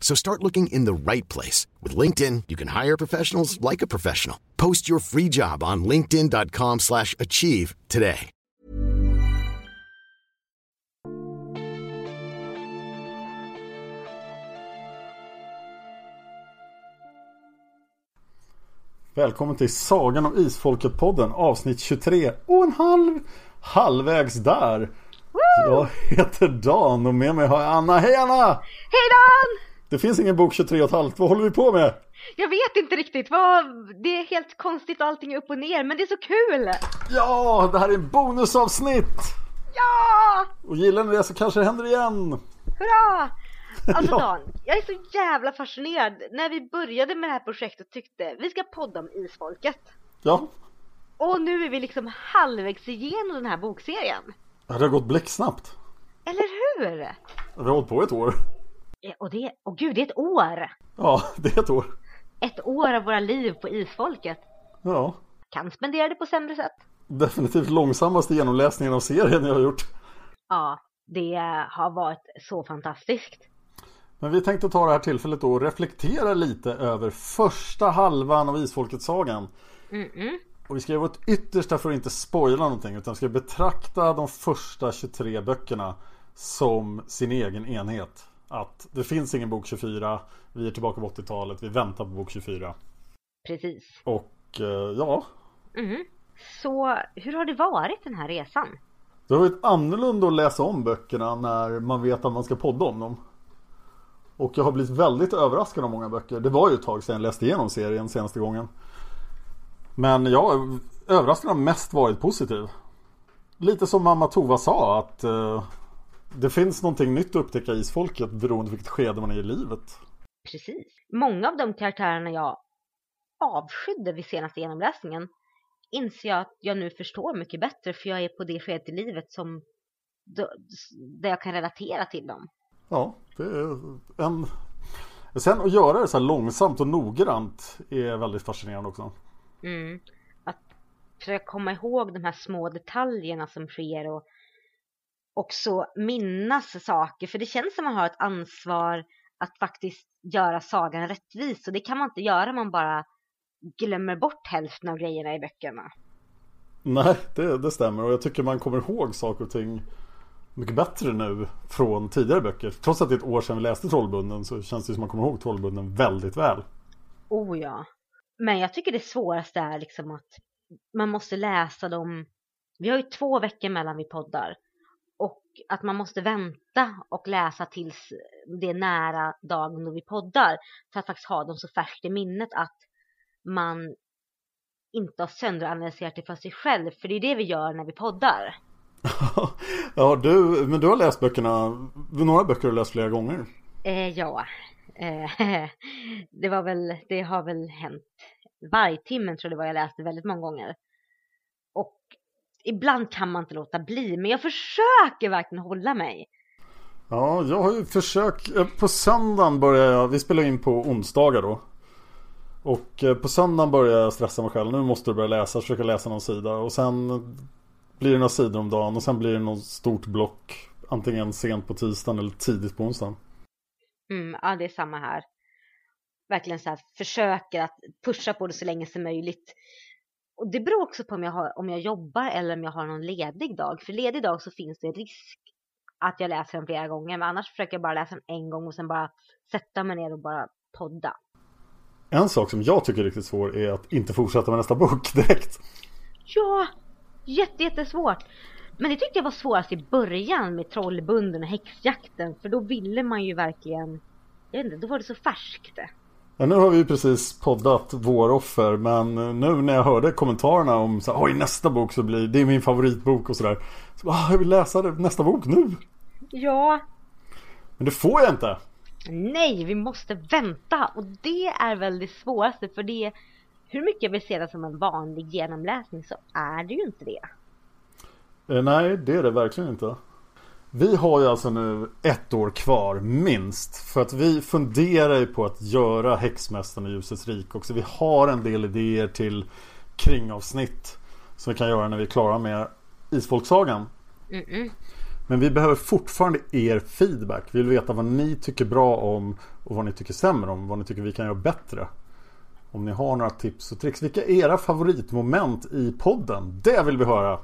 So start looking in the right place. With LinkedIn, you can hire professionals like a professional. Post your free job on linkedin.com slash achieve today. Välkommen till Sagan om Isfolket-podden avsnitt 23 och en halv halvvägs där. Jag heter Dan och med mig har jag Anna. Hej Anna! Hej Dan! Det finns ingen bok 23 och ett halvt. Vad håller vi på med? Jag vet inte riktigt, vad... det är helt konstigt och allting är upp och ner, men det är så kul! Ja, det här är en bonusavsnitt! Ja! Och gillar ni det så kanske det händer igen. Hurra! Alltså Ja. Dan, jag är så jävla fascinerad. När vi började med det här projektet tyckte vi ska podda om isfolket. Ja, Och nu är vi liksom halvvägs igenom den här bokserien. det har gått blixtsnabbt. Eller hur? Vi har hållit på ett år. Eh, Och det, och gud, det är ett år! Ja, det är ett år. Ett år av våra liv på isfolket. Ja, Kan spendera det på sämre sätt. definitivt långsammaste genomläsningen av serien jag har gjort. Ja, det har varit så fantastiskt. Men vi tänkte ta det här tillfället då och reflektera lite över första halvan av Isfolket-sagan. Mm-mm. Och vi ska göra vårt yttersta för att inte spoila någonting utan ska betrakta de första 23 böckerna som sin egen enhet. Att det finns ingen bok 24, vi är tillbaka på 80-talet, vi väntar på bok 24. Precis. Och eh, ja, Mm. Så hur har det varit den här resan? det har varit annorlunda att läsa om böckerna när man vet att man ska podda om dem. Och jag har blivit väldigt överraskad av många böcker. Det var ju ett tag sedan jag läste igenom serien senaste gången. Men ja, överraskningen har mest varit positiv. Lite som mamma Tova sa att eh, det finns någonting nytt att upptäcka i isfolket beroende på vilket skede man är i livet. Precis. Många av de karaktärerna jag avskydde vid senaste genomläsningen inser jag att jag nu förstår mycket bättre för jag är på det skedet i livet som där jag kan relatera till dem. Ja, det är en... Sen att göra det så här långsamt och noggrant är väldigt fascinerande också. Mm. Att försöka komma ihåg de här små detaljerna som sker och också minnas saker. För det känns som man har ett ansvar att faktiskt göra sagan rättvis och det kan man inte göra om man bara glömmer bort hälften av grejerna i böckerna. Nej, det, det stämmer och jag tycker man kommer ihåg saker och ting mycket bättre nu från tidigare böcker. Trots att det är ett år sedan vi läste Trollbunden så känns det som man kommer ihåg Trollbunden väldigt väl. Oh ja. Men jag tycker det svåraste är liksom att man måste läsa dem. Vi har ju två veckor mellan vi poddar. Att man måste vänta och läsa tills det är nära dagen då vi poddar. För att faktiskt ha dem så färskt i minnet att man inte har sönderanalyserat det för sig själv. För det är det vi gör när vi poddar. ja, du, men du har läst böckerna, några böcker har du läst flera gånger. Eh, ja, eh, det var väl, det har väl hänt. Vargtimmen tror jag det var jag läste väldigt många gånger. Ibland kan man inte låta bli, men jag försöker verkligen hålla mig. Ja, jag har ju försökt. eh, På söndagen började jag, vi spelar in på onsdagar då. Och eh, på söndagen började jag stressa mig själv. Nu måste du börja läsa, försöka läsa någon sida. Och sen blir det några sidor om dagen och sen blir det något stort block. Antingen sent på tisdagen eller tidigt på onsdagen. Mm, ja, det är samma här. Verkligen så här, försöker att pusha på det så länge som möjligt. Och det beror också på om jag, har, om jag jobbar eller om jag har någon ledig dag. För ledig dag så finns det risk att jag läser den flera gånger. Men annars försöker jag bara läsa den en gång och sen bara sätta mig ner och bara podda. En sak som jag tycker är riktigt svår är att inte fortsätta med nästa bok direkt. Ja, jätte, jättesvårt. Men det tyckte jag var svårast i början med Trollbunden och Häxjakten. För då ville man ju verkligen, jag vet inte, då var det så färskt. Ja, nu har vi precis poddat Våroffer men nu när jag hörde kommentarerna om så oj nästa bok så blir det är min favoritbok och sådär. Så, ah, jag vill läsa nästa bok nu. Ja. Men det får jag inte. Nej, vi måste vänta och det är väl det svåraste för det hur mycket jag vill se det som en vanlig genomläsning så är det ju inte det. Eh, nej, det är det verkligen inte. Vi har ju alltså nu ett år kvar minst. För att vi funderar ju på att göra Häxmästaren och Ljusets rik också. Vi har en del idéer till kringavsnitt. Som vi kan göra när vi är klara med Isfolksagan. Mm -mm. Men vi behöver fortfarande er feedback. Vi vill veta vad ni tycker bra om och vad ni tycker sämre om. Vad ni tycker vi kan göra bättre. Om ni har några tips och tricks. Vilka är era favoritmoment i podden? Det vill vi höra.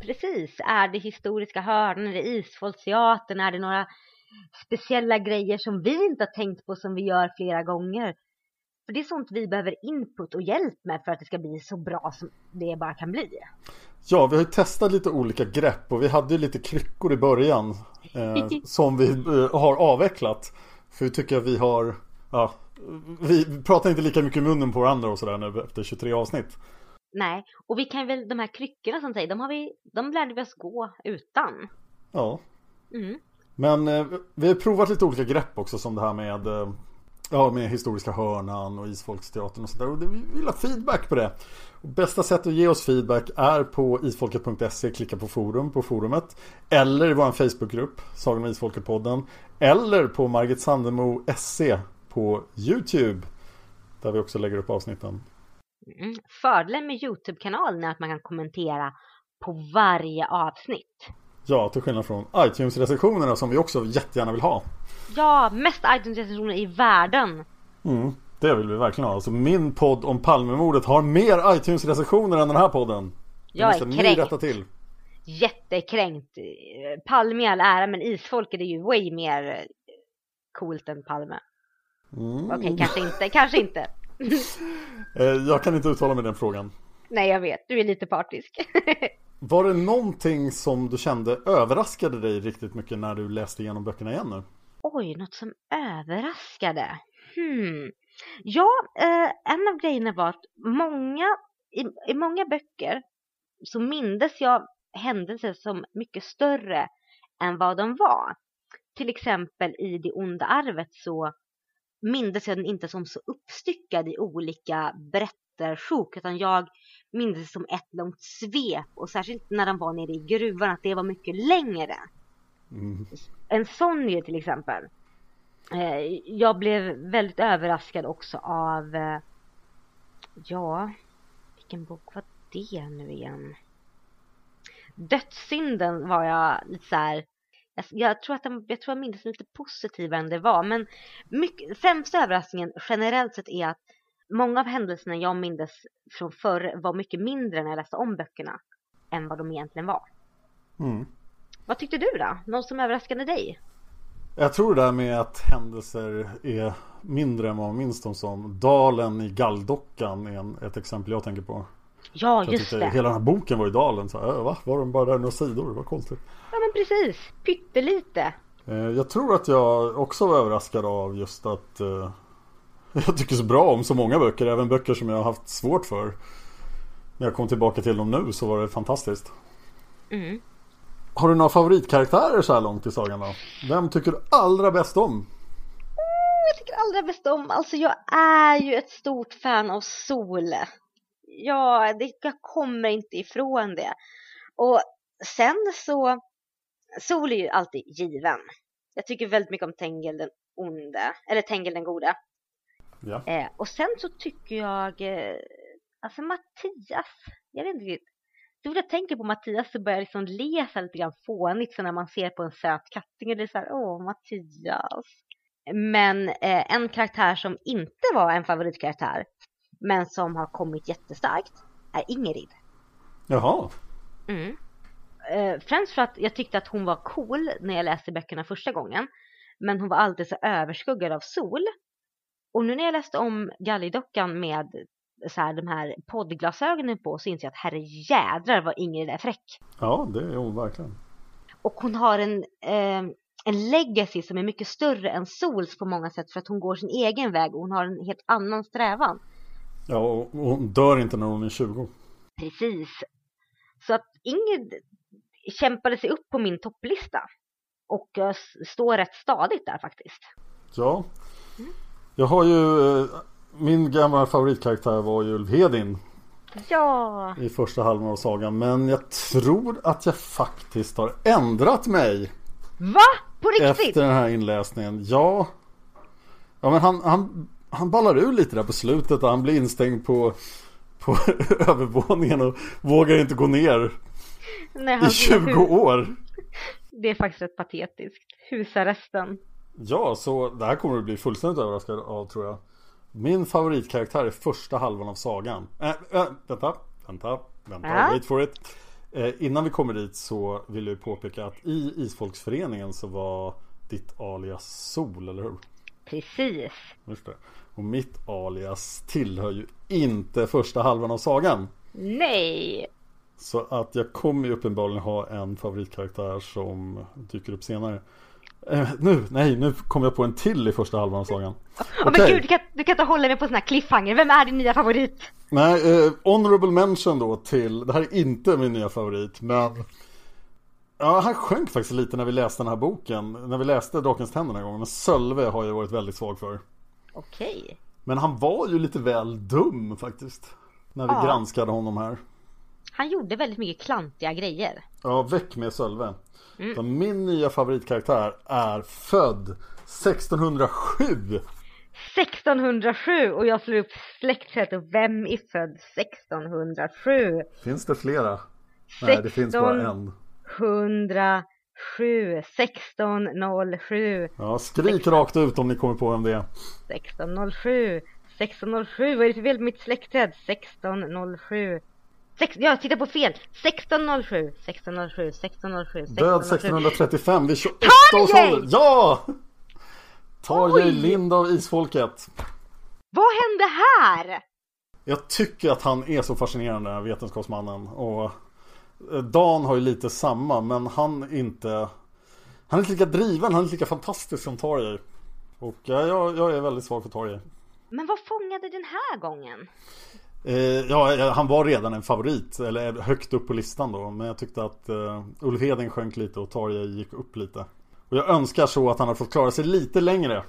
Precis. Är det historiska hörnan? Är det Isfolksteatern? Är det några speciella grejer som vi inte har tänkt på som vi gör flera gånger? För det är sånt vi behöver input och hjälp med för att det ska bli så bra som det bara kan bli. Ja, vi har ju testat lite olika grepp och vi hade ju lite kryckor i början eh, som vi eh, har avvecklat. För vi tycker att vi har, ja, vi pratar inte lika mycket i munnen på varandra och sådär nu efter 23 avsnitt. Nej, och vi kan väl, de här kryckorna som säger, de, har vi, de lärde vi oss gå utan. Ja. Mm. Men eh, vi har provat lite olika grepp också som det här med eh, Ja, med Historiska Hörnan och Isfolksteatern och sådär. Och vi vill ha feedback på det. Och bästa sättet att ge oss feedback är på isfolket.se, klicka på forum på forumet. Eller i vår Facebookgrupp, Sagan om Isfolket-podden. Eller på Margit Sandemo SE på YouTube. Där vi också lägger upp avsnitten. Mm. Fördelen med YouTube-kanalen är att man kan kommentera på varje avsnitt. Ja, till skillnad från iTunes-recensionerna som vi också jättegärna vill ha. Ja, mest iTunes-recensioner i världen. Mm, det vill vi verkligen ha. Alltså min podd om Palmemordet har mer iTunes-recensioner än den här podden. Det Jag är kränkt. rätta till. Jättekränkt. Palme i all ära, men isfolket är ju way mer coolt än Palme. Mm. Okej, okay, kanske inte, kanske inte. Eh, jag kan inte uttala mig den frågan. Nej, jag vet. Du är lite partisk. Var det någonting som du kände överraskade dig riktigt mycket när du läste igenom böckerna igen nu? Oj, något som överraskade? Hmm. Ja, eh, en av grejerna var att många, i, i många böcker så mindes jag händelser som mycket större än vad de var. Till exempel i Det onda arvet så mindes jag den inte som så uppstyckad i olika berättarsjok utan jag mindes det som ett långt svep och särskilt när de var nere i gruvan att det var mycket längre. Mm. En sån ju till exempel. Eh, jag blev väldigt överraskad också av eh, ja, vilken bok var det nu igen? Dödssynden var jag lite så här, jag, jag, tror att den, jag tror jag minns lite positivare än det var men mycket, sämsta överraskningen generellt sett är att många av händelserna jag mindes från förr var mycket mindre när jag läste om böckerna än vad de egentligen var. Mm. Vad tyckte du då? Något som överraskade dig? Jag tror det där med att händelser är mindre än vad man minns dem som. Dalen i Galldockan är en, ett exempel jag tänker på. Ja, just det. Hela den här boken var i Dalen. Så, äh, va? Var de bara där några sidor? Vad konstigt. Ja, men precis. Pyttelite. Eh, jag tror att jag också var överraskad av just att eh, jag tycker så bra om så många böcker, även böcker som jag har haft svårt för. När jag kom tillbaka till dem nu så var det fantastiskt. Mm. Har du några favoritkaraktärer så här långt i sagan då? Vem tycker du allra bäst om? Mm, jag tycker allra bäst om, alltså jag är ju ett stort fan av Sol. Ja, det, jag kommer inte ifrån det. Och sen så, Sol är ju alltid given. Jag tycker väldigt mycket om Tengel den onde, eller Tengel den gode. Ja. Eh, och sen så tycker jag, eh, alltså Mattias, jag vet inte riktigt. så fort jag tänker på Mattias så börjar jag liksom le så lite grann fånigt så när man ser på en söt katting och det är så här, åh Mattias. Men eh, en karaktär som inte var en favoritkaraktär men som har kommit jättestarkt är Ingrid. Jaha. Mm. Eh, främst för att jag tyckte att hon var cool när jag läste böckerna första gången. Men hon var alltid så överskuggad av sol. Och nu när jag läste om Gallidockan med så här, de här poddglasögonen på så inser jag att herre jädrar vad Ingrid är fräck. Ja, det är hon verkligen. Och hon har en, eh, en legacy som är mycket större än Sols på många sätt för att hon går sin egen väg och hon har en helt annan strävan. Ja, och hon dör inte när hon är 20. Precis. Så att Ingrid kämpade sig upp på min topplista. Och uh, står rätt stadigt där faktiskt. Ja. Jag har ju... eh, Min gamla favoritkaraktär var ju Ulf Hedin Ja! i första halvan av sagan. Men jag tror att jag faktiskt har ändrat mig Va? På riktigt? efter den här inläsningen. Ja. Ja men han, han, han ballar ur lite där på slutet och han blir instängd på, på övervåningen och vågar inte gå ner Nej, i han- 20 år. Det är faktiskt rätt patetiskt. Husarresten. Ja, så det här kommer du bli fullständigt överraskad av tror jag. Min favoritkaraktär är första halvan av sagan. Äh, äh, vänta, vänta, vänta, Ja. wait for it. Eh, innan vi kommer dit så vill jag påpeka att i Isfolksföreningen så var ditt alias Sol, eller hur? Precis. Just det. Och mitt alias tillhör ju inte första halvan av sagan. Nej! Så att jag kommer ju uppenbarligen ha en favoritkaraktär som dyker upp senare. Eh, nu, nej, nu kom jag på en till i första halvan av sagan. Åh men Okej. gud, du kan, du kan inte hålla mig på sån här cliffhanger. Vem är din nya favorit? Nej, eh, honorable mention då till, det här är inte min nya favorit, men Ja, han sjönk faktiskt lite när vi läste den här boken, när vi läste Drakens tänder den här gången, men Sölve har jag varit väldigt svag för. Okej. Men han var ju lite väl dum faktiskt, när vi Ja. granskade honom här. Han gjorde väldigt mycket klantiga grejer. Ja, väck med Sölve. Så min nya favoritkaraktär är född 1607. 1607 och jag slår upp släktträdet och vem är född 1607? Finns det flera? Nej, det finns bara en. 107, 1607, Ja, skrik rakt ut om ni kommer på vem det är. 1607, 1607, vad är det för fel på mitt släktträd? 1607. Sex, jag tittar på fel! 1607, 1607, 1607, 1607. Död 1635 vid 28 års ålder. Ja! Tarjei! Lind av Isfolket. Vad hände här? Jag tycker att han är så fascinerande, den här vetenskapsmannen. Och Dan har ju lite samma, men han är inte... Han är inte lika driven, han är inte lika fantastisk som Tarjei. Och ja, jag, jag är väldigt svag för Tarjei. Men vad fångade den här gången? Eh, ja, eh, han var redan en favorit, eller högt upp på listan då. Men jag tyckte att eh, Ulf Hedin sjönk lite och Tarjei gick upp lite. Och jag önskar så att han hade fått klara sig lite längre.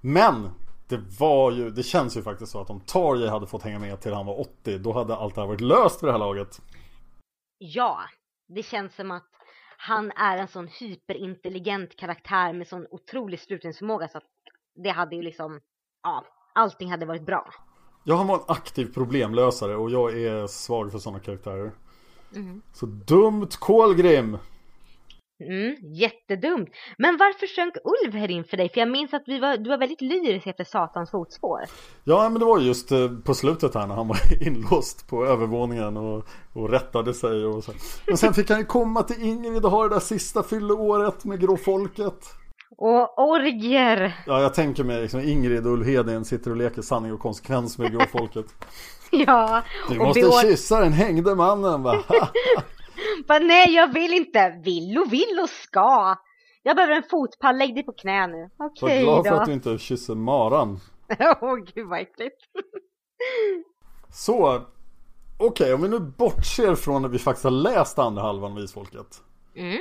Men det var ju, det känns ju faktiskt så att om Tarjei hade fått hänga med till han var 80, då hade allt det här varit löst för det här laget. Ja, det känns som att han är en sån hyperintelligent karaktär med sån otrolig slutningsförmåga så att det hade ju liksom, ja, allting hade varit bra. Ja, han var en aktiv problemlösare och jag är svag för sådana karaktärer. Så dumt Kolgrim! Mm, jättedumt. Men varför sjönk Ulv in för dig? För jag minns att vi var, du var väldigt lyrisk efter Satans fotspår. Ja, men det var just eh, på slutet här när han var inlåst på övervåningen och, och rättade sig och så. Men sen fick han ju komma till Ingrid och ha det där sista fylleåret med gråfolket. Och orgier. Ja, jag tänker mig liksom Ingrid och Ulf Hedin sitter och leker sanning och konsekvens med gråfolket. Ja, Du måste beår... kyssa den hängde mannen va? Bara, nej, jag vill inte. Vill och vill och ska. Jag behöver en fotpall, lägg dig på knä nu. Var Okej glad för då. att du inte kysser maran. Åh gud vad äckligt. Så, okej om vi nu bortser från att vi faktiskt har läst andra halvan av Isfolket. Mm.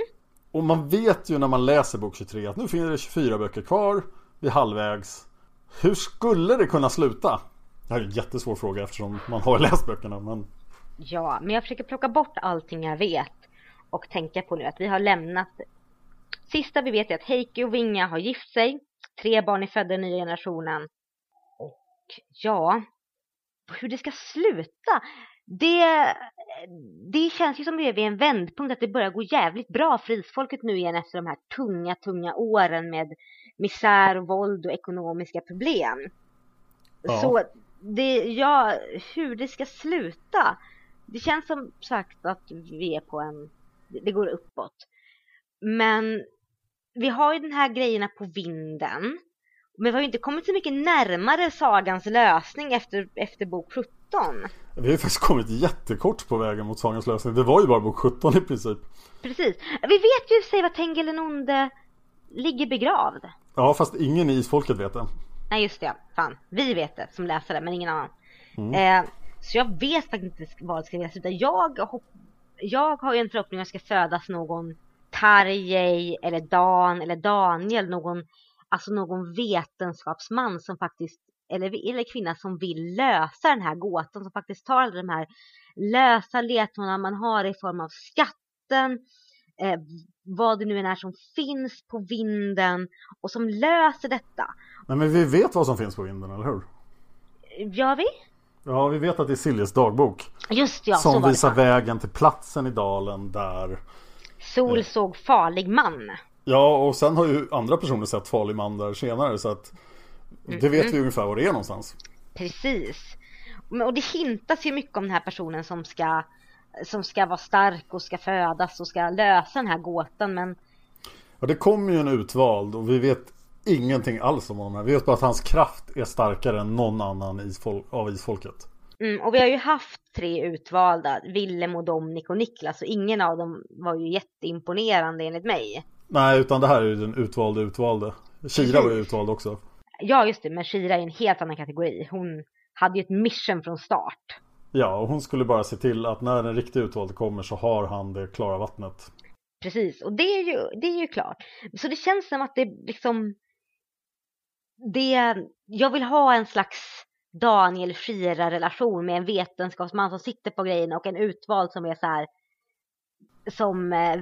Och man vet ju när man läser bok 23 att nu finns det 24 böcker kvar, vi är halvvägs. Hur skulle det kunna sluta? Det här är en jättesvår fråga eftersom man har läst böckerna men Ja, men jag försöker plocka bort allting jag vet och tänka på nu att vi har lämnat Sista vi vet är att Heikki och Vinga har gift sig. Tre barn är födda i nya generationen. Och ja, hur det ska sluta. Det det känns ju som det är vid en vändpunkt att det börjar gå jävligt bra för isfolket nu igen efter de här tunga, tunga åren med misär och våld och ekonomiska problem. Ja. Så det, ja, hur det ska sluta. Det känns som sagt att vi är på en, det går uppåt. Men vi har ju den här grejerna på vinden. Men vi har ju inte kommit så mycket närmare sagans lösning efter, efter bok 17. Vi har ju faktiskt kommit jättekort på vägen mot Sagans lösning. Det var ju bara bok 17 i princip. Precis. Vi vet ju i var Tengil den onde ligger begravd. Ja, fast ingen i isfolket vet det. Nej just det, fan. Vi vet det som läsare men ingen annan. Eh, så jag vet faktiskt inte vad det ska ledas utan jag, hopp- jag har ju en förhoppning att det ska födas någon Tarjei eller Dan eller Daniel, någon, alltså någon vetenskapsman som faktiskt, eller, eller kvinna som vill lösa den här gåtan, som faktiskt tar alla de här lösa ledtrådarna man har i form av skatten, eh, vad det nu än är som finns på vinden och som löser detta. Nej, men vi vet vad som finns på vinden, eller hur? Gör vi? Ja, vi vet att det är Siljes dagbok. Just ja, så som var det. visar vägen till platsen i dalen där Sol såg farlig man. Ja, och sen har ju andra personer sett farlig man där senare så att det vet vi ungefär var det är någonstans. Precis. Och det hintas ju mycket om den här personen som ska, som ska vara stark och ska födas och ska lösa den här gåtan. Men Ja, det kommer ju en utvald och vi vet ingenting alls om honom. Vi vet bara att hans kraft är starkare än någon annan isfol- av isfolket. Mm, och vi har ju haft tre utvalda, Willem och Dominic och Niklas och ingen av dem var ju jätteimponerande enligt mig. Nej, utan det här är ju den utvalde utvalde. Kira var ju utvald också. Ja just det, men Shira är en helt annan kategori. Hon hade ju ett mission från start. Ja, och hon skulle bara se till att när den riktiga utvalde kommer så har han det klara vattnet. Precis, och det är ju, det är ju klart. Så det känns som att det liksom... Det, jag vill ha en slags Daniel Shira relation med en vetenskapsman som sitter på grejerna och en utvald som är så här som, eh,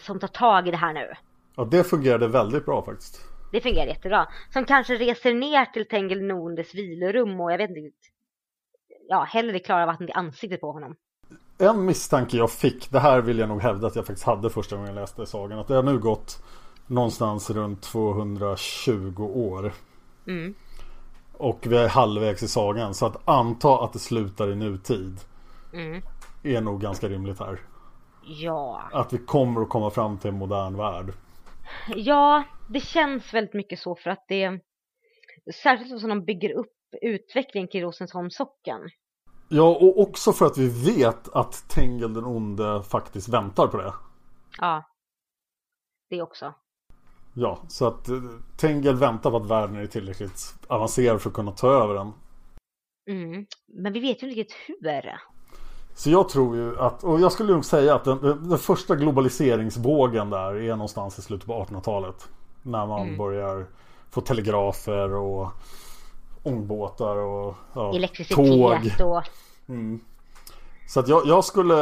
som tar tag i det här nu. Ja, det fungerade väldigt bra faktiskt. Det fungerar jättebra. Som kanske reser ner till Tengil Nondes vilorum och jag vet inte ja, häller det klara vattnet i ansiktet på honom. En misstanke jag fick, det här vill jag nog hävda att jag faktiskt hade första gången jag läste sagan. Att det har nu gått någonstans runt 220 år. Mm. Och vi är halvvägs i sagan. Så att anta att det slutar i nutid. Mm. Är nog ganska rimligt här. Ja. Att vi kommer att komma fram till en modern värld. Ja, det känns väldigt mycket så för att det särskilt som de bygger upp utvecklingen kring Rosensholms socken. Ja, och också för att vi vet att Tengel den onde faktiskt väntar på det. Ja, det också. Ja, så att eh, Tengel väntar på att världen är tillräckligt avancerad för att kunna ta över den. Mm. Men vi vet ju inte riktigt hur. Så jag tror ju att, och jag skulle nog säga att den, den, första globaliseringsvågen där är någonstans i slutet på 1800-talet. När man börjar få telegrafer och ångbåtar och ja, tåg. Elektricitet och... Så att jag, jag skulle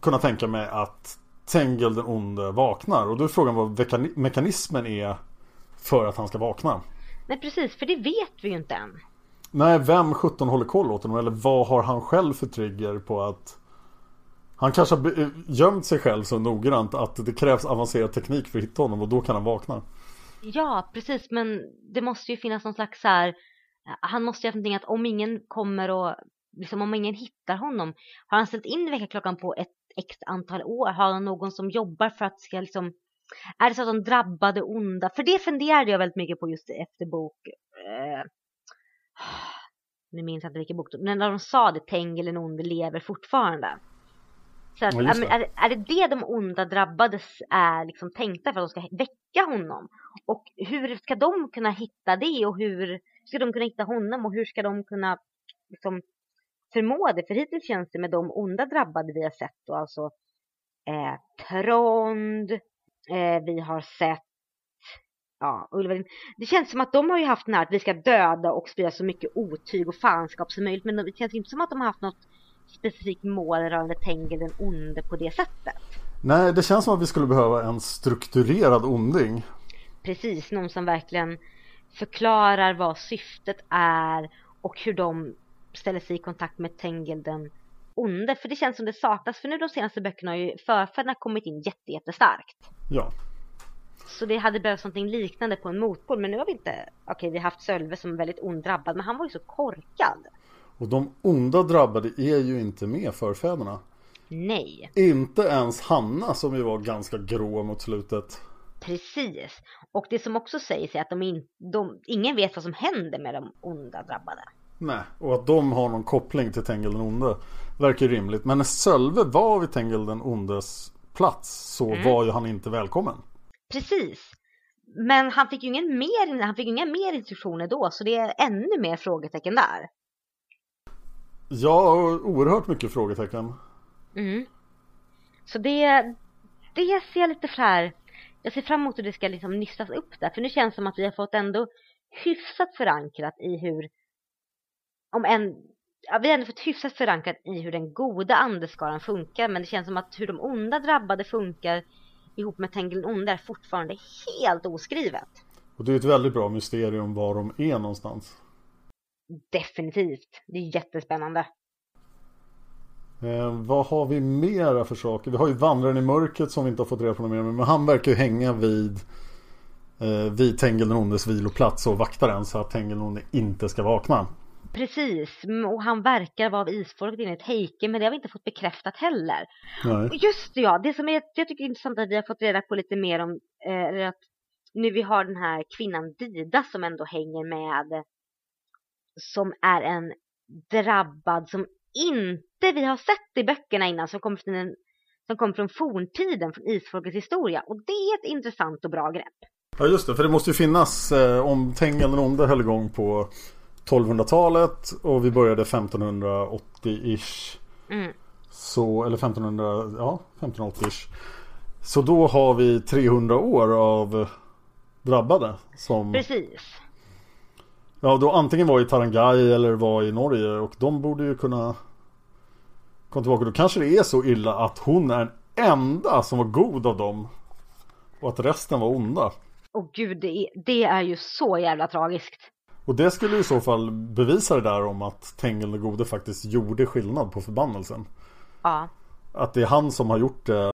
kunna tänka mig att Tengel den onde vaknar. Och då är frågan vad mekani- mekanismen är för att han ska vakna. Nej precis, för det vet vi ju inte än. Nej, vem 17 håller koll åt honom? Eller vad har han själv för trigger på att han kanske har be- gömt sig själv så noggrant att det krävs avancerad teknik för att hitta honom och då kan han vakna. Ja, precis, men det måste ju finnas någon slags så här... Han måste ju ha någonting att om ingen kommer och... Liksom om ingen hittar honom. Har han ställt in väckarklockan på ett x antal år? Har han någon som jobbar för att ska liksom... Är det så att de drabbade onda? För det funderade jag väldigt mycket på just efter bok... Eh, nu minns jag inte vilken bok, men när de sa det, Tengil den onde lever fortfarande. Så att, Ja, det. är, är det det de onda drabbades är liksom tänkta för att de ska väcka honom? Och hur ska de kunna hitta det och hur ska de kunna hitta honom och hur ska de kunna liksom förmå det? För hittills känns det med de onda drabbade vi har sett då alltså eh, Trond, eh, vi har sett ja, Ulverin. Det känns som att de har ju haft den här att vi ska döda och sprida så mycket otyg och fanskap som möjligt men det känns inte som att de har haft något specifikt mål rörande Tengil den onde på det sättet. Nej, det känns som att vi skulle behöva en strukturerad onding. precis någon som verkligen förklarar vad syftet är och hur de ställer sig i kontakt med Tengil den onde. För det känns som det saknas. För nu de senaste böckerna har ju förfäderna kommit in jätte, jättestarkt. Ja. Så det hade behövts någonting liknande på en motpol. Men nu har vi inte, okej okay, vi har haft Sölve som är väldigt onddrabbad. Men han var ju så korkad. Och de onda drabbade är ju inte med förfäderna. Nej. Inte ens Hanna som ju var ganska grå mot slutet. Precis. Och det som också sägs är att de in, de, ingen vet vad som händer med de onda drabbade. Nej, och att de har någon koppling till Tengil den onde verkar rimligt. Men när Sölve var vid Tengil den ondes plats så mm. var ju han inte välkommen. Precis. Men han fick ju ingen mer, han fick inga mer instruktioner då så det är ännu mer frågetecken där. Ja, oerhört mycket frågetecken. Mm. Så det, det ser jag lite så här. Jag ser fram emot hur det ska liksom nystas upp där. För nu känns det som att vi har fått ändå hyfsat förankrat i hur om en ja, vi har ändå fått hyfsat förankrat i hur den goda andeskaran funkar. Men det känns som att hur de onda drabbade funkar ihop med Tengil onde är fortfarande helt oskrivet. Och det är ett väldigt bra mysterium var de är någonstans. Definitivt. Det är jättespännande. Eh, vad har vi mera för saker? Vi har ju Vandraren i mörkret som vi inte har fått reda på något mer Men han verkar ju hänga vid eh, Vid Tengil den ondes viloplats och vakta den så att Tengil den onde inte ska vakna. Precis, och han verkar vara av isfolket enligt Heike men det har vi inte fått bekräftat heller. Nej. Och just det, ja, det som är, jag tycker är intressant att vi har fått reda på lite mer om eh, att nu vi har den här kvinnan Dida som ändå hänger med som är en drabbad som inte vi har sett i böckerna innan som kommer från, en, som kommer från forntiden, från isfolkets historia. Och det är ett intressant och bra grepp. Ja just det, för det måste ju finnas eh, om Tengil den onde höll igång på 1200-talet och vi började 1580-ish. Mm. Så, eller 1500, ja 1580-ish. Så då har vi 300 år av drabbade som... Precis. Ja, då antingen var i Tarangay eller var i Norge och de borde ju kunna komma tillbaka. Då kanske det är så illa att hon är den enda som var god av dem och att resten var onda. Åh gud, det är, det är ju så jävla tragiskt. Och det skulle i så fall bevisa det där om att Tengil den gode faktiskt gjorde skillnad på förbannelsen. Ja. Att det är han som har gjort det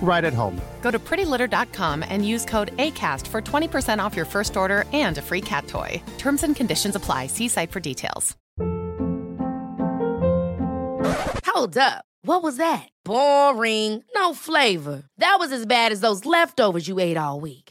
right at home. Go to prettylitter.com and use code ACAST for 20% off your first order and a free cat toy. Terms and conditions apply. See site for details. Hold up. What was that? Boring. No flavor. That was as bad as those leftovers you ate all week.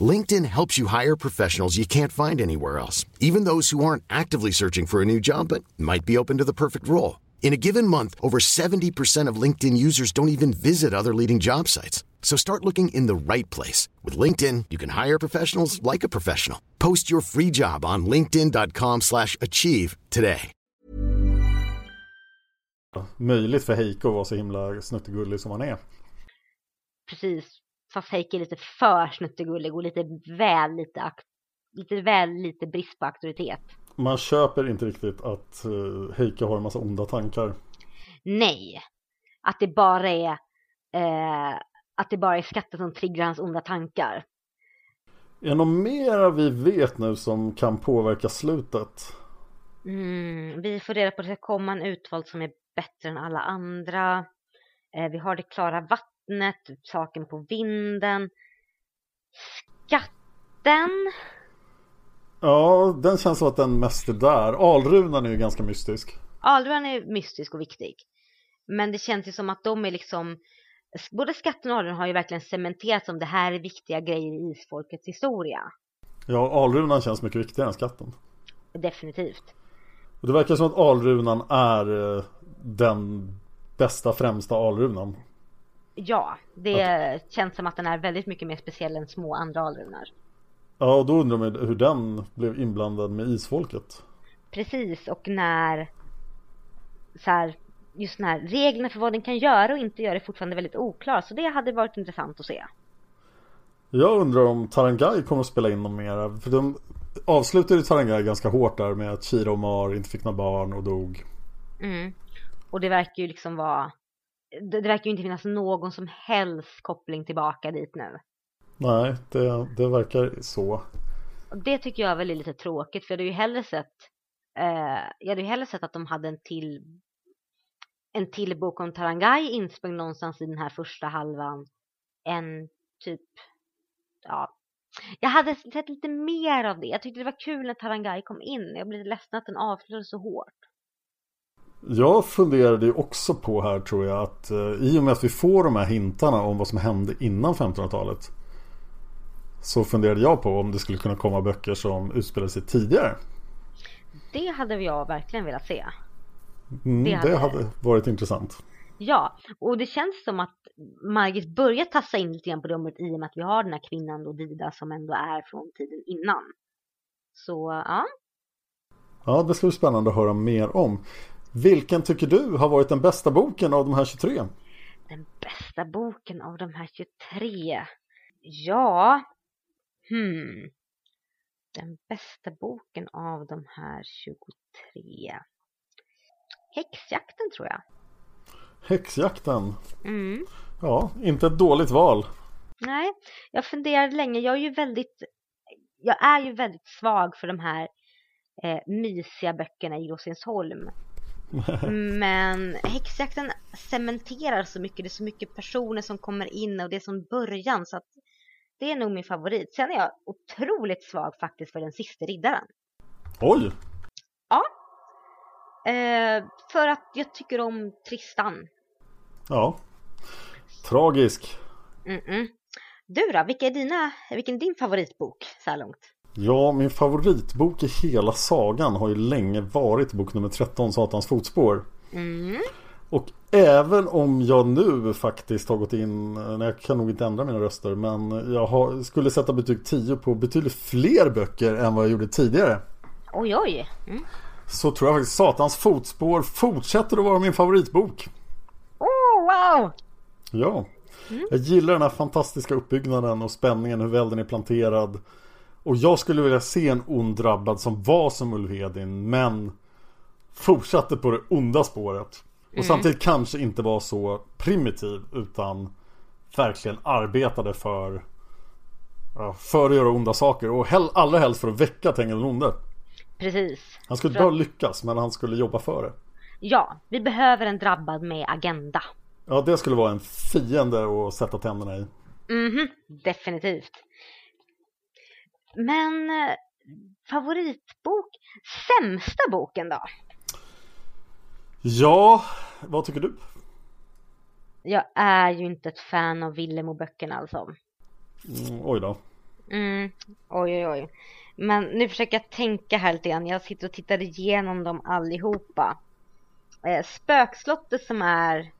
LinkedIn helps you hire professionals you can't find anywhere else, even those who aren't actively searching for a new job but might be open to the perfect role. In a given month, over 70% of LinkedIn users don't even visit other leading job sites. So start looking in the right place. With LinkedIn, you can hire professionals like a professional. Post your free job on linkedin.com slash achieve today. Möjligt för Heiko att vara så himla snuttegullig som han är. Precis. Fast Heike är lite för snuttegullig och lite väl lite, lite väl lite brist på auktoritet. Man köper inte riktigt att uh, Heike har en massa onda tankar. Nej. Att det bara är eh, att det bara är skatten som triggar hans onda tankar. Är det något mer vi vet nu som kan påverka slutet? Mm, vi får reda på att det ska komma en utvald som är bättre än alla andra. Eh, vi har det klara vattnet, saken på vinden. Skatten. Ja, den känns som att den mest är där. Alrunan är ju ganska mystisk. Alrunan är mystisk och viktig. Men det känns ju som att de är liksom både skatten och alrunan har ju verkligen cementerat som det här är viktiga grejer i isfolkets historia. Ja, alrunan känns mycket viktigare än skatten. Definitivt. Och det verkar som att alrunan är eh, den bästa främsta alrunan. Ja, det känns som att den är väldigt mycket mer speciell än små andra alrunar. Ja, och då undrar man hur den blev inblandad med isfolket. Precis, och när så här, just när reglerna för vad den kan göra och inte göra är fortfarande väldigt oklara. Så det hade varit intressant att se. Jag undrar om Tarangai kommer att spela in någon mera. För de avslutade Tarangai ganska hårt där med att Kira och Mar inte fick några barn och dog. Mm. Och det verkar ju liksom vara det, det verkar ju inte finnas någon som helst koppling tillbaka dit nu. Nej, det, det verkar så. Och det tycker jag väl är lite tråkigt för jag hade ju hellre sett eh, jag hade ju hellre sett att de hade en till en till bok om Tarangai insprängd någonstans i den här första halvan än typ ja jag hade sett lite mer av det. Jag tyckte det var kul när Tarangai kom in. Jag blev ledsen att den avslutades så hårt. Jag funderade ju också på här tror jag att eh, i och med att vi får de här hintarna om vad som hände innan 1500-talet så funderade jag på om det skulle kunna komma böcker som utspelade sig tidigare. Det hade jag verkligen velat se. Mm, det, hade... det hade varit intressant. Ja, och det känns som att Margit börjar tassa in lite grann på det området i och med att vi har den här kvinnan då Dida som ändå är från tiden innan. Så ja. Ja, det ska bli spännande att höra mer om. Vilken tycker du har varit den bästa boken av de här 23? Den bästa boken av de här 23? Ja, hmm. Den bästa boken av de här 23? Häxjakten tror jag. Häxjakten? Mm. Ja, inte ett dåligt val. Nej, jag funderade länge. Jag är ju väldigt, jag är ju väldigt svag för de här eh, mysiga böckerna i Rosensholm. Men häxjakten cementerar så mycket. Det är så mycket personer som kommer in och det är som början så att det är nog min favorit. Sen är jag otroligt svag faktiskt för den sista riddaren. Oj! Ja. Eh, för att jag tycker om Tristan. Ja. Tragisk. Mm -mm. Du då, vilka är dina, vilken är din favoritbok så här långt? Ja, min favoritbok i hela sagan har ju länge varit bok nummer 13, Satans fotspår. Mm. Och även om jag nu faktiskt har gått in, nej jag kan nog inte ändra mina röster, men jag har, skulle sätta betyg 10 på betydligt fler böcker än vad jag gjorde tidigare. Oj, oj. Mm. Så tror jag faktiskt Satans fotspår fortsätter att vara min favoritbok. Oh, wow! Ja. Mm. Jag gillar den här fantastiska uppbyggnaden och spänningen, hur väl den är planterad. Och jag skulle vilja se en ond drabbad som var som Ulvedin men fortsatte på det onda spåret. Och mm. samtidigt kanske inte var så primitiv utan verkligen arbetade för för att göra onda saker och hell, allra helst för att väcka Tengil onde. Precis. Han skulle inte bara lyckas men han skulle jobba för det. Ja, vi behöver en drabbad med agenda. Ja, det skulle vara en fiende att sätta tänderna i. Mhm, definitivt. Men eh, favoritbok, sämsta boken då? Ja, vad tycker du? Jag är ju inte ett fan av Villemo-böckerna alltså. Mm, oj då. Mm, oj, oj, oj. Men nu försöker jag tänka här lite grann. Jag sitter och tittar igenom dem allihopa. Eh, Spökslottet som är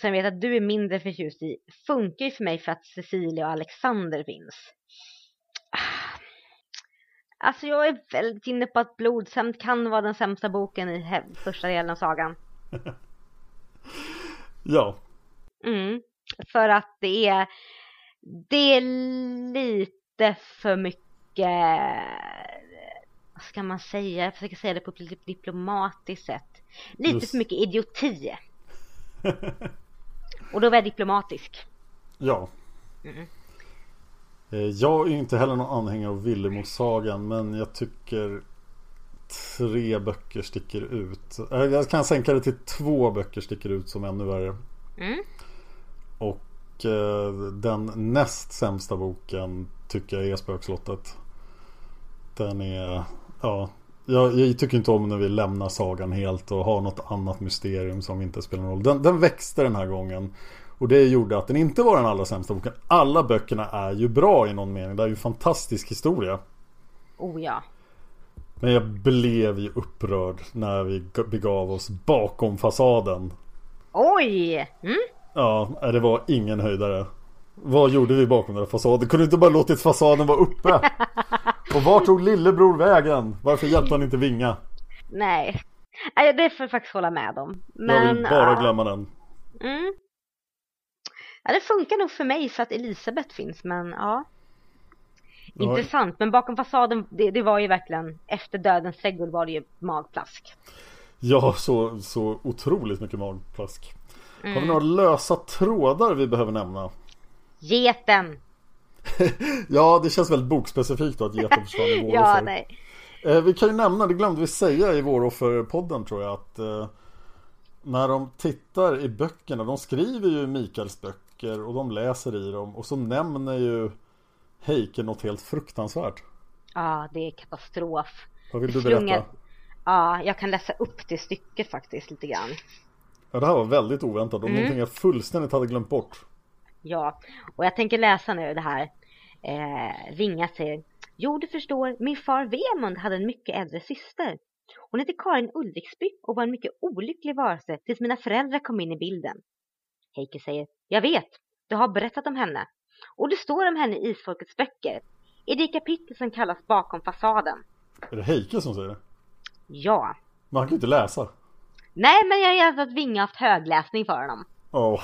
som jag vet att du är mindre förtjust i funkar ju för mig för att Cecilia och Alexander finns. Alltså jag är väldigt inne på att Blodshämnd kan vara den sämsta boken i första delen av sagan. ja. Mm, för att det är det är lite för mycket vad ska man säga? Jag försöker säga det på ett diplomatiskt sätt. Lite Just. för mycket idioti. Och då var jag diplomatisk. Ja. Mm. Jag är inte heller någon anhängare av Villemo-sagan men jag tycker tre böcker sticker ut. Eh, jag kan sänka det till två böcker sticker ut som ännu värre. Mm. Och eh, den näst sämsta boken tycker jag är Spökslottet. Den är, ja, jag, jag, tycker inte om när vi lämnar sagan helt och har något annat mysterium som inte spelar någon roll. Den, den växte den här gången. Och det gjorde att den inte var den allra sämsta boken. Alla böckerna är ju bra i någon mening. Det är ju fantastisk historia. Oh ja. Men jag blev ju upprörd när vi begav oss bakom fasaden. Oj! Mm? Ja, det var ingen höjdare. Vad gjorde vi bakom den där fasaden? Kunde inte bara låtit fasaden vara uppe? Och var tog lillebror vägen? Varför hjälpte han inte Vinga? Nej, Nej det får jag faktiskt hålla med om. Men, jag vill bara ja. glömma den. Mm. Ja, det funkar nog för mig för att Elisabeth finns, men ja. Ja. Intressant, men bakom fasaden, det, det var ju verkligen, efter dödens trädgård var det ju magplask. Ja, så, så otroligt mycket magplask. Har Mm. vi några lösa trådar vi behöver nämna? Geten! Ja, det känns väldigt bokspecifikt då att geten försvann i vår Ja, nej. Eh, vi kan ju nämna, det glömde vi säga i vårofferpodden tror jag att eh, när de tittar i böckerna, de skriver ju Mikaels böcker och de läser i dem och så nämner ju Heike något helt fruktansvärt. Ja, det är katastrof. Vad vill du berätta? Ja, jag kan läsa upp det stycket faktiskt lite grann. Ja, det här var väldigt oväntat och Mm. någonting jag fullständigt hade glömt bort. Ja, och jag tänker läsa nu det här. Eh, Ringa säger Jo, du förstår, min far Vemund hade en mycket äldre syster. Hon hette Karin Ulriksby och var en mycket olycklig varelse tills mina föräldrar kom in i bilden. Heike säger Jag vet, du har berättat om henne. Och det står om henne i Isfolkets böcker. I det kapitel som kallas Bakom fasaden. Är det Heike som säger det? Ja. Men han kan ju inte läsa. Nej, men jag har att Vinga haft högläsning för honom. Åh,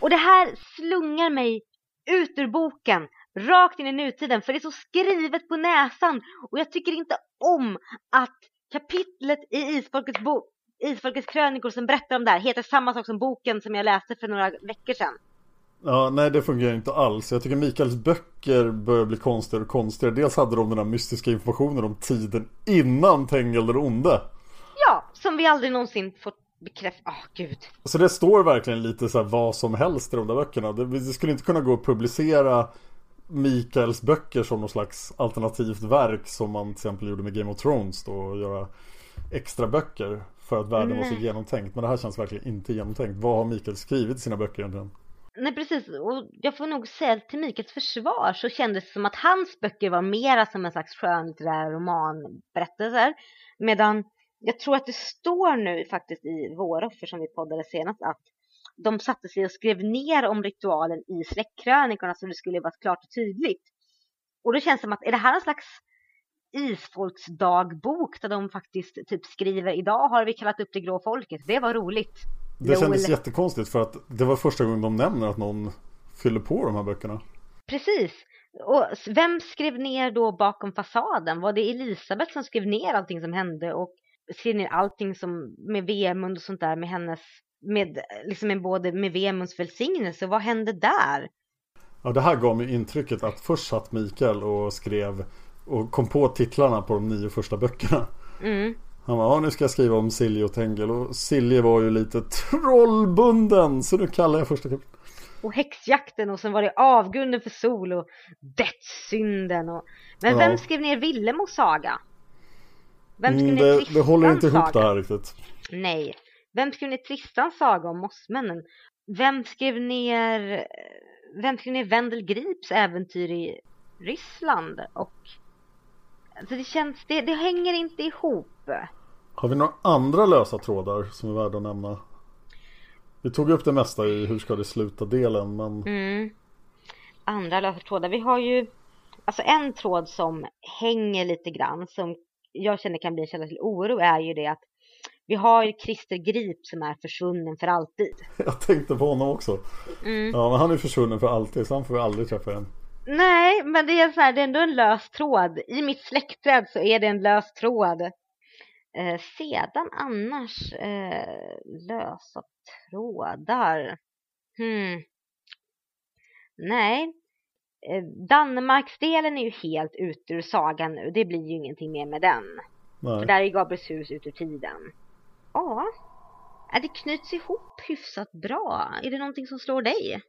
Och det här slungar mig ut ur boken, rakt in i nutiden, för det är så skrivet på näsan. Och jag tycker inte om att kapitlet i Isfolkets, bo- Isfolkets krönikor som berättar om det här heter samma sak som boken som jag läste för några veckor sedan. Ja, nej det fungerar inte alls. Jag tycker Mikaels böcker börjar bli konstigare och konstigare. Dels hade de den här mystiska informationen om tiden innan Tengil den onde. Ja, som vi aldrig någonsin fått bekräfta. Åh, gud. Så det står verkligen lite så här vad som helst i de där böckerna. Det, det skulle inte kunna gå att publicera Mikaels böcker som någon slags alternativt verk som man till exempel gjorde med Game of Thrones då och göra extra böcker för att världen var så Nej. genomtänkt. Men det här känns verkligen inte genomtänkt. Vad har Mikael skrivit i sina böcker egentligen? Nej precis, och jag får nog säga till Mikaels försvar så kändes det som att hans böcker var mera som en slags skönlitterär romanberättelser. Medan jag tror att det står nu faktiskt i Våroffer som vi poddade senast att de satte sig och skrev ner om ritualen i släktkrönikorna så det skulle vara klart och tydligt. Och då känns det som att är det här en slags isfolksdagbok där de faktiskt typ skriver idag har vi kallat upp det grå folket. Det var roligt. Det kändes Lol. jättekonstigt för att det var första gången de nämner att någon fyller på de här böckerna. Precis. Och vem skrev ner då bakom fasaden? Var det Elisabeth som skrev ner allting som hände och skrev ner allting som med Vemund och sånt där med hennes med liksom med både med Vemunds välsignelse? Vad hände där? Ja, det här gav mig intrycket att först satt Mikael och skrev och kom på titlarna på de nio första böckerna. Mm. Han var, ja nu ska jag skriva om Silje och Tengel och Silje var ju lite trollbunden så nu kallar jag första kapitlet. Och häxjakten och sen var det avgrunden för sol och dödssynden och Men Ja. vem skrev ner Villemos saga? Vem skrev Mm, ner det, det Tristans håller inte ihop saga? det här riktigt. Nej. Vem skrev ner Tristans saga om mossmännen? Vem skrev ner Vem skrev ner Wendel Grips äventyr i Ryssland? Och Alltså det känns, det, det hänger inte ihop. Har vi några andra lösa trådar som är värda att nämna? Vi tog upp det mesta i Hur ska det sluta-delen men Mm. Andra lösa trådar. Vi har ju Alltså en tråd som hänger lite grann som jag känner kan bli en källa till oro är ju det att vi har ju Christer Grip som är försvunnen för alltid. jag tänkte på honom också. Mm. Ja men han är försvunnen för alltid så han får vi aldrig träffa igen. Nej, men det är så här, det är ändå en lös tråd. I mitt släktträd så är det en lös tråd. Eh, sedan annars eh, lösa trådar. Hmm. Nej. Eh, Danmarksdelen är ju helt ute ur sagan nu. Det blir ju ingenting mer med den. För Nej. där är Gabrielshus ut ur tiden. Ja, det knyts ihop hyfsat bra. Är det någonting som slår dig?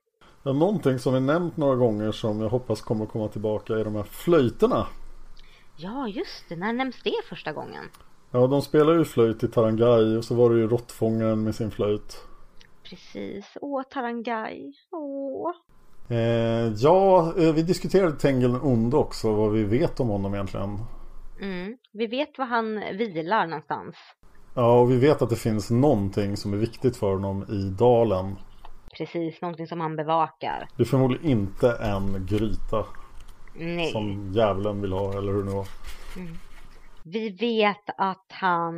Någonting som vi nämnt några gånger som jag hoppas kommer komma tillbaka är de här flöjterna. Ja, just det. När nämns det första gången? Ja, de spelar ju flöjt i Tarangai och så var det ju råttfångaren med sin flöjt. Precis. Åh, Tarangai. Åh. Eh, ja, eh, vi diskuterade Tengil den onde också, vad vi vet om honom egentligen. Mm. Vi vet var han vilar någonstans. Ja, och vi vet att det finns någonting som är viktigt för honom i dalen. Precis, någonting som han bevakar. Det är förmodligen inte en gryta Nej. som djävulen vill ha, eller hur det nu var. Vi vet att han...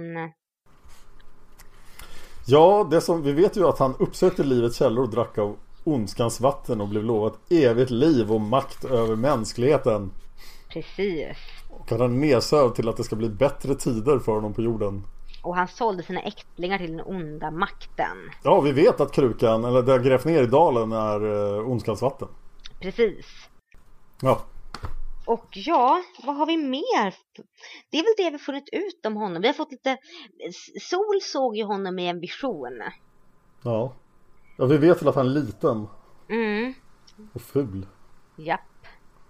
Ja, det som, vi vet ju att han uppsökte livets källor och drack av ondskans vatten och blev lovat evigt liv och makt över mänskligheten. Precis. Och att han är nedsövd till att det ska bli bättre tider för honom på jorden. Och han sålde sina ättlingar till den onda makten. Ja, vi vet att krukan, eller det har grävt ner i dalen, är uh, ondskans. Precis. Ja, Och ja, vad har vi mer? Det är väl det vi funnit ut om honom. Vi har fått lite... Sol såg ju honom i en vision. ja. Ja, vi vet väl att han är liten Mm, och ful. japp.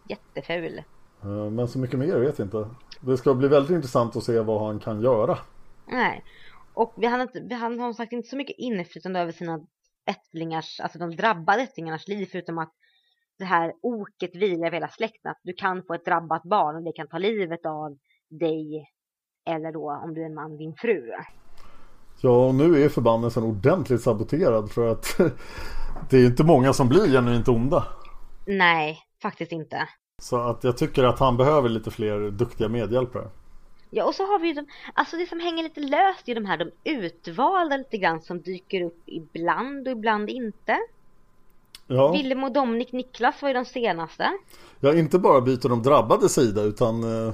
Jätteful. Eh, Men så mycket mer vet vi inte. Det ska bli väldigt intressant att se vad han kan göra. Nej. Och vi hann inte, vi hann, har sagt inte så mycket inflytande över sina ättlingars, alltså de drabbade ättlingarnas liv förutom att det här oket vilar över hela släkten. Att du kan få ett drabbat barn och det kan ta livet av dig eller då om du är en man, din fru. Ja, och nu är förbannelsen ordentligt saboterad för att det är inte många som blir genuint onda. Nej, faktiskt inte. Så att jag tycker att han behöver lite fler duktiga medhjälpare. Ja, och så har vi ju de, alltså det som hänger lite löst är de här de utvalda lite grann som dyker upp ibland och ibland inte. Ja, Willem och Dominik Niklas var ju de senaste. ja inte bara byter de drabbade sida utan eh,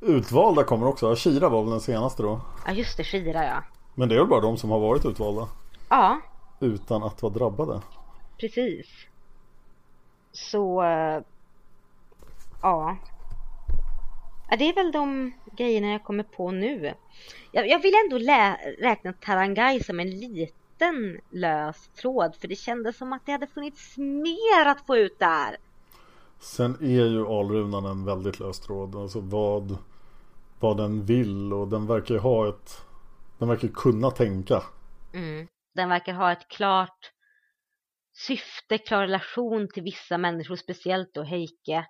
utvalda kommer också. Shira var väl den senaste då. Ja, just det, Shira ja. Men det är väl bara de som har varit utvalda Ja, utan att vara drabbade. precis. Så, eh, ja. Ja, det är väl de grejerna jag kommer på nu. Jag, jag vill ändå räkna Tarangai som en liten lös tråd för det kändes som att det hade funnits mer att få ut där. Sen är ju alrunan en väldigt lös tråd. Alltså vad, vad den vill och den verkar ju ha ett... Den verkar kunna tänka. Mm. Den verkar ha ett klart syfte, klar relation till vissa människor, speciellt då Heike.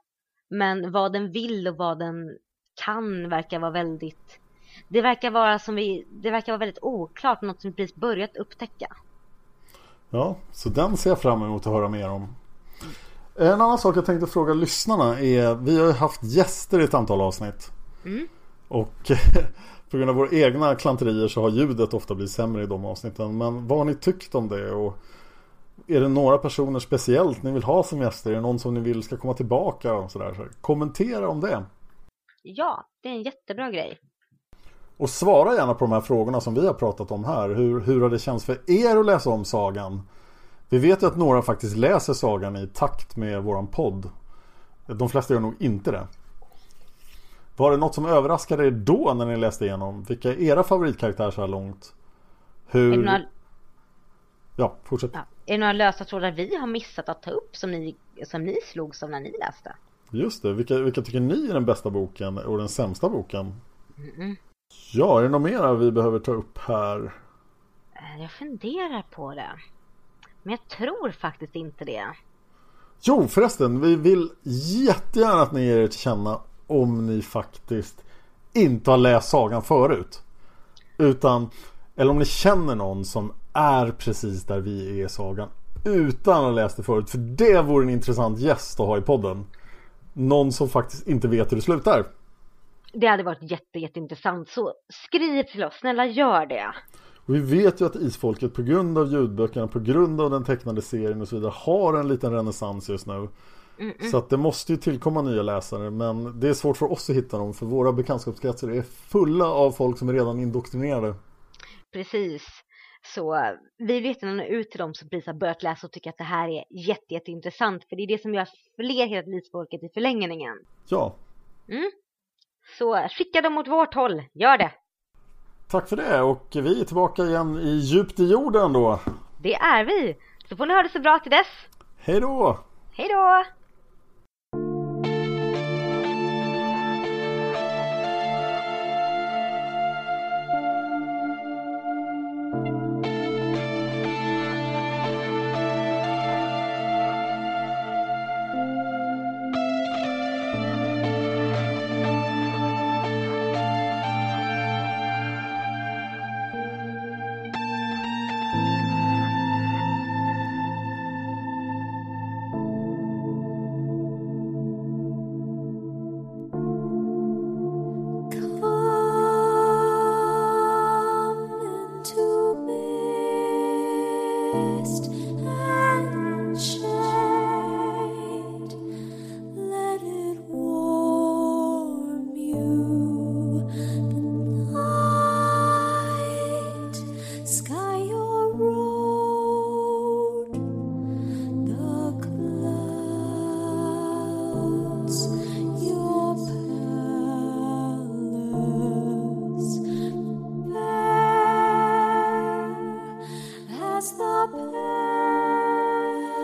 Men vad den vill och vad den kan verkar vara väldigt... Det verkar vara som vi... Det verkar vara väldigt oklart, något som vi precis börjat upptäcka. Ja, så den ser jag fram emot att höra mer om. En annan sak jag tänkte fråga lyssnarna är Vi har ju haft gäster i ett antal avsnitt. Och på grund av våra egna klanterier så har ljudet ofta blivit sämre i de avsnitten. Men vad har ni tyckt om det? Och är det några personer speciellt ni vill ha som gäster? Är det någon som ni vill ska komma tillbaka? Och sådär? Så kommentera om det. Ja, det är en jättebra grej. Och svara gärna på de här frågorna som vi har pratat om här. Hur, hur har det känts för er att läsa om sagan? Vi vet ju att några faktiskt läser sagan i takt med våran podd. De flesta gör nog inte det. Var det något som överraskade er då när ni läste igenom? Vilka är era favoritkaraktärer så här långt? Är Hur... det, några, Ja, fortsätt. ja, är det några lösa trådar vi har missat att ta upp som ni, som ni slogs av när ni läste? Just det, vilka, vilka tycker ni är den bästa boken och den sämsta boken? Ja, är det något mer vi behöver ta upp här? Eh, Jag funderar på det. Men jag tror faktiskt inte det. Jo förresten, vi vill jättegärna att ni ger er till känna om ni faktiskt inte har läst sagan förut. Utan, eller om ni känner någon som är precis där vi är i sagan utan att ha läst det förut. För det vore en intressant gäst att ha i podden. Någon som faktiskt inte vet hur det slutar. Det hade varit jätte, jätteintressant. Så skriv till oss, snälla gör det. Och vi vet ju att Isfolket på grund av ljudböckerna, på grund av den tecknade serien och så vidare har en liten renässans just nu. Så att det måste ju tillkomma nya läsare men det är svårt för oss att hitta dem för våra bekantskapskretsar är fulla av folk som är redan indoktrinerade. Precis. Så vi vet nå ut till dem som precis har börjat läsa och tycker att det här är jätte, jätteintressant. För det är det som gör fler hela livsfolket i förlängningen. Ja, Så eh, skicka dem åt vårt håll, gör det. tack för det och vi är tillbaka igen i djupt i jorden då. Det är vi. Så får ni ha det så bra till dess. Hej då! Hej då!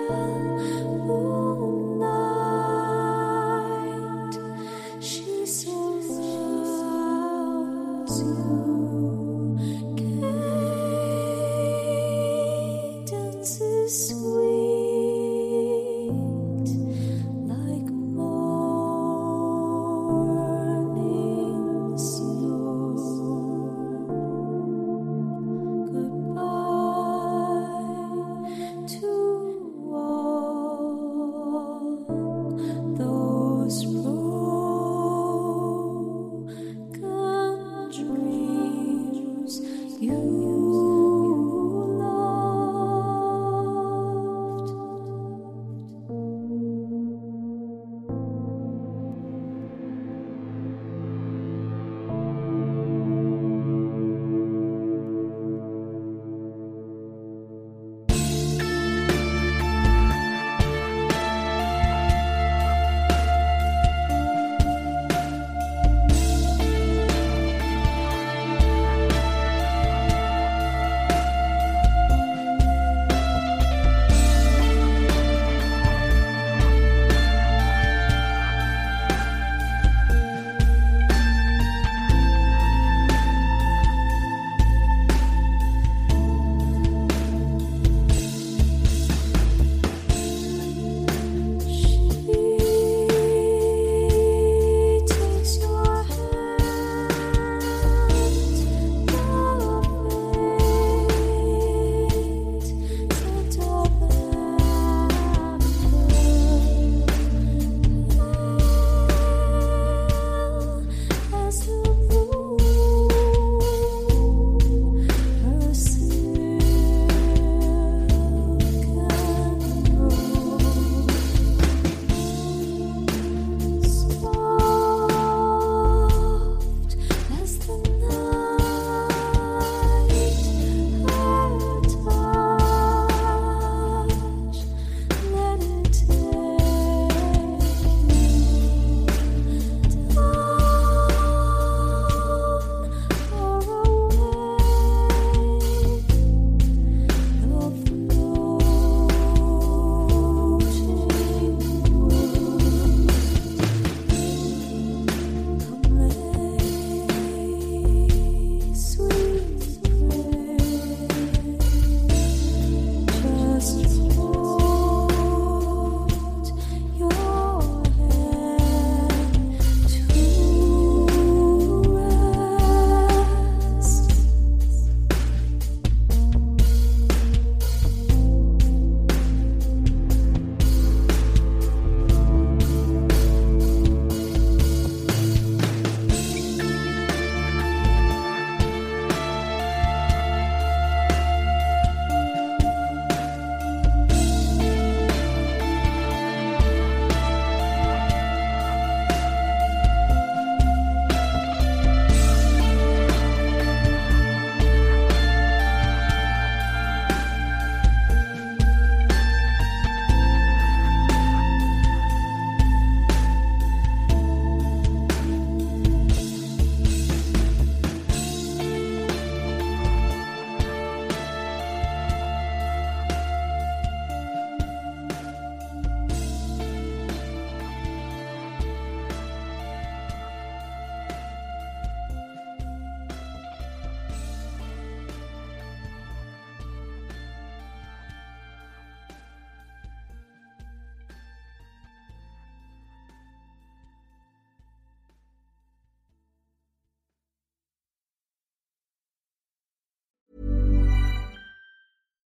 world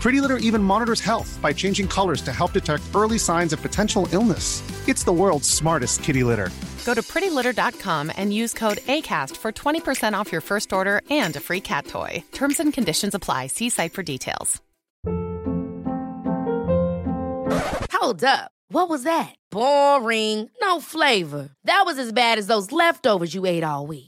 Pretty Litter even monitors health by changing colors to help detect early signs of potential illness. It's the world's smartest kitty litter. Go to prettylitter.com and use code ACAST for 20% off your first order and a free cat toy. Terms and conditions apply. See site for details. Hold up. What was that? Boring. No flavor. That was as bad as those leftovers you ate all week.